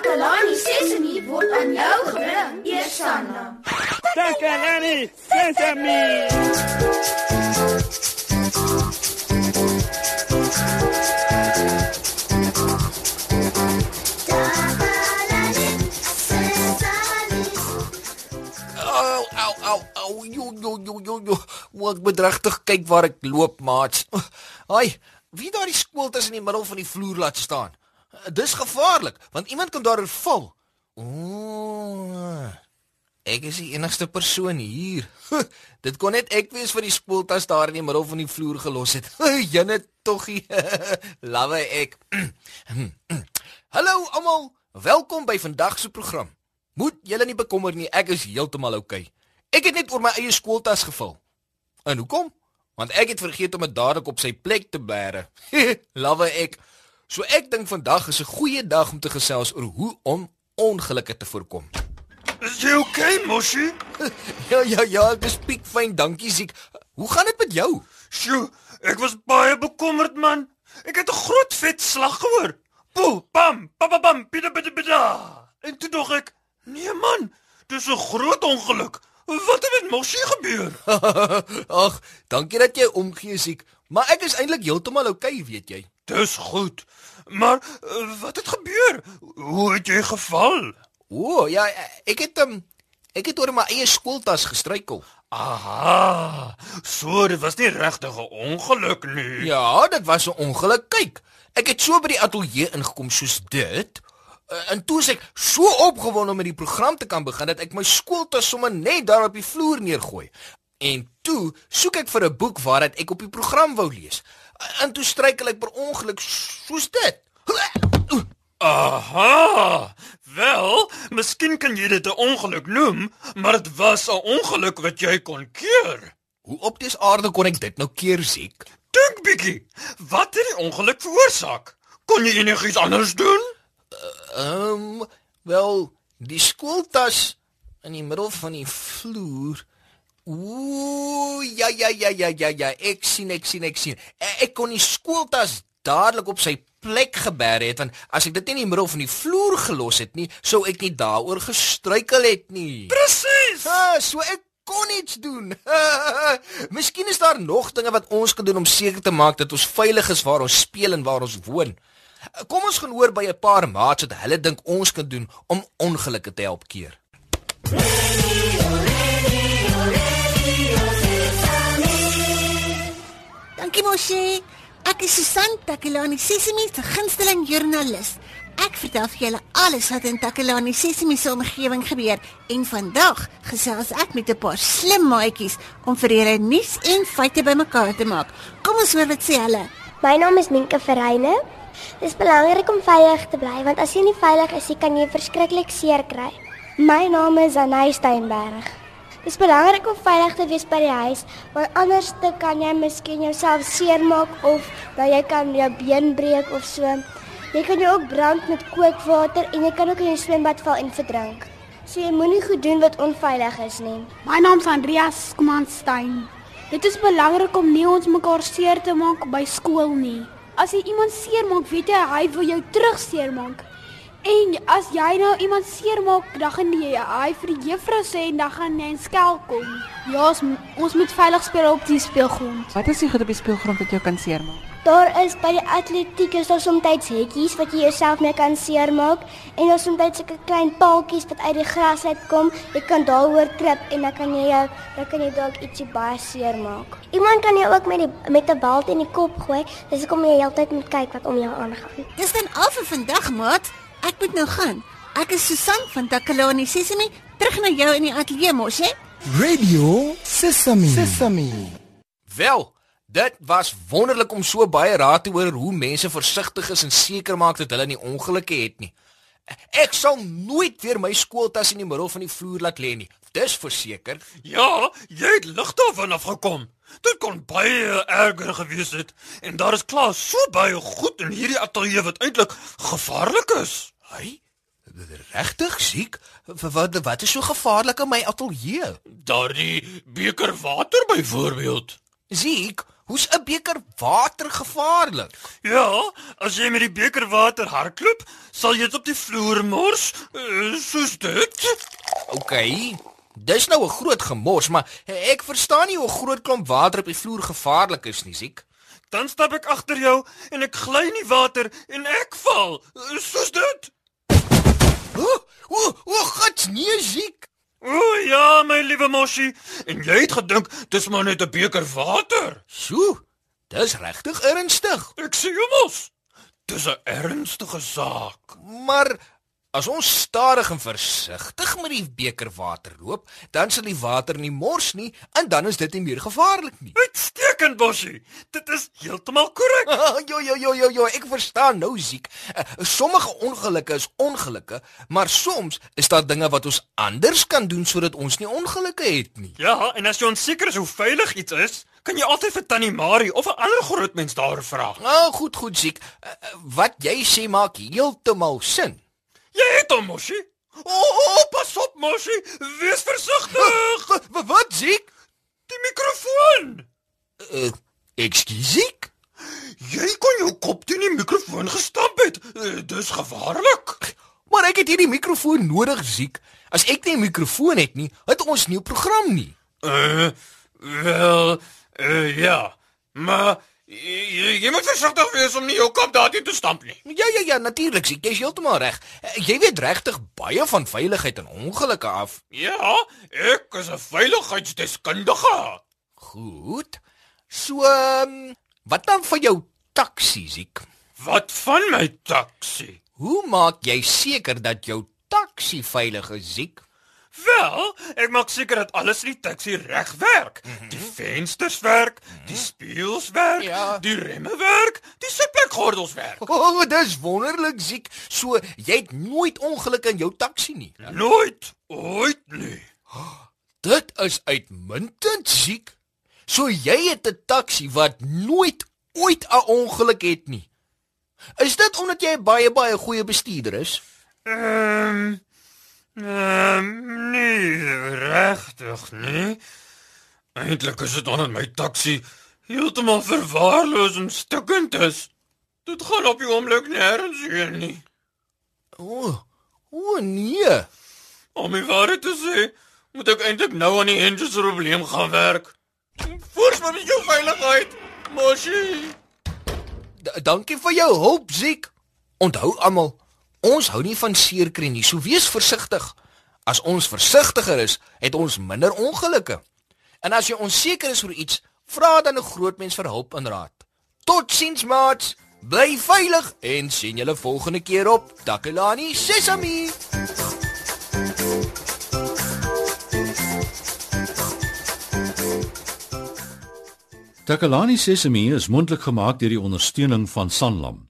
Takalani Sesemi word aan jou gebring, Eersanna. Takalani Sesemi. Au au au au jo jo jo jo jo. Moet ek bedregtig kyk waar ek loop, maats. Haai, wie daar die skool tussen die middel van die vloer laat staan? Dis gevaarlik, want iemand kan daaroor val. Ooh. Ek is die enigste persoon hier. Dit kon net ek wees vir die skooltas daar in die middel van die vloer gelos het. Jenne toggie. Lawe ek. Hallo almal, welkom by vandag se program. Moet julle nie bekommer nie, ek is heeltemal oukei. Okay. Ek het net oor my eie skooltas geval. En hoekom? Want ek het vergeet om dit dadelik op sy plek te bære. Lawe ek. So ek dink vandag is 'n goeie dag om te gesels oor hoe om ongelukke te voorkom. Is jy okay, Moshi? Ja ja ja, ek is piekfyn, dankie Ziek. Hoe gaan dit met jou? Sjoe, ek was baie bekommerd man. Ek het 'n groot vet slag gehoor. Poe, pam, pam pam, pam bida bida bida. En toe dog ek, nee man, dis 'n groot ongeluk. Wat het met Moshi gebeur? Ag, dankie dat jy omgee Ziek. Maar ek is eintlik heeltemal oukei, weet jy. Dis goed. Maar uh, wat het gebeur? Hoe het jy geval? O, ja, ek het um, ek het oor my eie skooltas gestruikel. Aha. So, dit was nie regtig 'n ongeluk nie. Ja, dit was 'n ongeluk. Kyk, ek het so by die ateljee ingekom soos dit. Uh, en toe is ek so opgewonde om met die program te kan begin dat ek my skooltas sommer net daar op die vloer neergooi. En toe soek ek vir 'n boek waaruit ek op die program wou lees. Uh, en toe struikel ek per ongeluk soos dit. Aha. Wel, miskien kan jy dit 'n ongeluk noem, maar dit was 'n ongeluk wat jy kon keer. Hoe op dese aarde kon ek dit nou keer siek? Dink bietjie. Wat het die ongeluk veroorsaak? Kon jy enigiets anders doen? Ehm, um, wel, die skooltas in die middel van die vloer. Ooh, ja ja ja ja ja ja, ek sien ek sien ek sien. Ek, ek kon die skooltas dadelik op sy plek geberg het want as ek dit nie in die middel van die vloer gelos het nie, sou ek nie daaroor gestruikel het nie. Presies. Ah, so ek kon iets doen. Miskien is daar nog dinge wat ons kan doen om seker te maak dat ons veilig is waar ons speel en waar ons woon. Kom ons gaan hoor by 'n paar maats wat hulle dink ons kan doen om ongelukke te help keer. Dankie Moshi. Ek is Susan Takelani Sesimi se gunsteling joernalis. Ek vertel vir julle alles wat in Takelani Sesimi se omgewing gebeur en vandag gesels ek met 'n paar slim maatjies om vir julle nuus en feite bymekaar te maak. Kom ons hoor wat sê hulle. My naam is Minke Verreine. Dit is belangrik om veilig te bly want as jy nie veilig is, kan jy verskriklik seer kry. My naam is Anay Steinberg. Dit is belangrik om veilig te wees by die huis, want anders te kan jy miskien jouself seermaak of dat jy kan jou been breek of so. Jy kan jou ook brand met kookwater en jy kan ook in die swembad val en verdrink. So jy moenie goed doen wat onveilig is nie. My naam is Andreas Komanstein. Dit is belangrik om nie ons mekaar seer te maak by skool nie. As jy iemand seermaak, weet jy hy wil jou terug seermaak. En as jy nou iemand seermaak, dan gaan jy hy vir die juffrou sê en dan gaan jy in skel kom. Ja, ons, ons moet veilig speel op die speelgrond. Wat is die goed op die speelgrond wat jou kan seermaak? Daar is by die atletiek is daar soms hekkies wat jy jouself mee kan seermaak en daar soms sulke klein paaltjies wat uit die gras uitkom. Jy kan daaroor trip en dan kan jy jou dan kan jy dalk ietsie baie seermaak. Iemand kan jou ook met die met 'n bal in die kop gooi. Dis hoekom jy heeltyd moet kyk wat om jou aangaan. Dis dan al vir vandag, maat. Ek moet nou gaan. Ek is Susan van Takalani Sesimi, terug na jou in die ateljee mos, hè? Radio Sesame. Sesame. Wel, dit was wonderlik om so baie raad te hoor hoe mense versigtig is en seker maak dat hulle nie ongelukke het nie. Ek sal nooit weer my skooltas in die middel van die vloer laat lê nie. Dis verseker. Ja, jy het lig daarvan afgekom. Dit kon baie erger gewees het en daar is klaar so baie goed in hierdie ateljee wat eintlik gevaarlik is. Hy regtig siek? Wat wat is so gevaarlik in my ateljee? Daardie beker water byvoorbeeld. Siek, Hoe's 'n beker water gevaarlik? Ja, as jy met die beker water hardloop, sal jy dit op die vloer mors, uh, soos dit. OK. Dis nou 'n groot gemors, maar ek verstaan nie hoe 'n groot klomp water op die vloer gevaarlik is nie, Ziek. Dan stap ek agter jou en ek gly in die water en ek val, soos dit. O, o, o, gats nee, Ziek. O ja, my liewe Moshi, en jy het gedink dis maar net 'n beker water. Sjoe. Dis regtig ernstig. Ek sê jou mos. Dis 'n ernstige saak. Maar as ons stadig en versigtig met die beker water loop, dan sal die water nie mors nie en dan is dit nie meer gevaarlik nie. Uitstekend, Moshi. Dit is heeltemal korrek. jo jo jo jo jo, ek verstaan nou siek. Uh, sommige ongelukke is ongelukke, maar soms is daar dinge wat ons anders kan doen sodat ons nie ongelukke het nie. Ja, en as jy onseker is hoe veilig iets is, kan jy altyd vir Tannie Marie of 'n ander groot mens daar vra. Nou, goed, goed siek. Uh, wat jy sê maak heeltemal sin. Jy het hom, Moshi. O, oh, oh, pas op, Moshi. Wees versigtig. Wat wat siek? Die mikrofoon. Uh, Ekskuusiek? Jy kon jou kop teen die mikrofoon gestamp het. Uh, dis gevaarlik. Maar ek het hierdie mikrofoon nodig, siek. As ek nie 'n mikrofoon het nie, het ons nie 'n program nie. Uh, wel, uh, ja. Maar jy, jy moet versigtig wees om nie jou kop daarin te stamp nie. Ja ja ja, natuurlik, siek. Jy's heeltemal reg. Uh, Jy weet regtig baie van veiligheid en ongelukke af. Ja, ek is 'n veiligheidsdeskundige. Goed. So, um, wat dan van jou taxi, siek? Wat van my taxi? Hoe maak jy seker dat jou taxi veilig is, siek? Wel, ek maak seker dat alles in die taxi reg werk. Mm -hmm. Die vensters werk, mm -hmm. die spieëls werk, Ja. die remme werk, die sitplekgordels werk. O, oh, dis wonderlik, siek. So, jy het nooit ongeluk in jou taxi nie. Nooit, ooit nie. Dit is uitmuntend, siek. So jy het 'n taxi wat nooit ooit 'n ongeluk het nie. Is dit omdat jy 'n baie baie goeie bestuurder is? Ehm Ehm nee, regtig nie. Eintlik is dit omdat my taxi heeltemal verwaarloos en stukkend is. Dit gaan op die oomblik nêrens heen nie. O, oh, o oh, nee. Om my waarheid te sê, moet ek eintlik nou aan die engine se probleem gaan werk. Voorspan met jou veiligheid, Moshi. D dankie vir jou hulp, Ziek. Onthou almal, ons hou nie van seerkry nie, so wees versigtig. As ons versigtiger is, het ons minder ongelukke. En as jy onseker is oor iets, vra dan 'n groot mens vir hulp en raad. Totsiens, maats. Bly veilig en sien julle volgende keer op Takelani Sesami. Takalani Sesemi is mondelik gemaak deur die ondersteuning van Sanlam.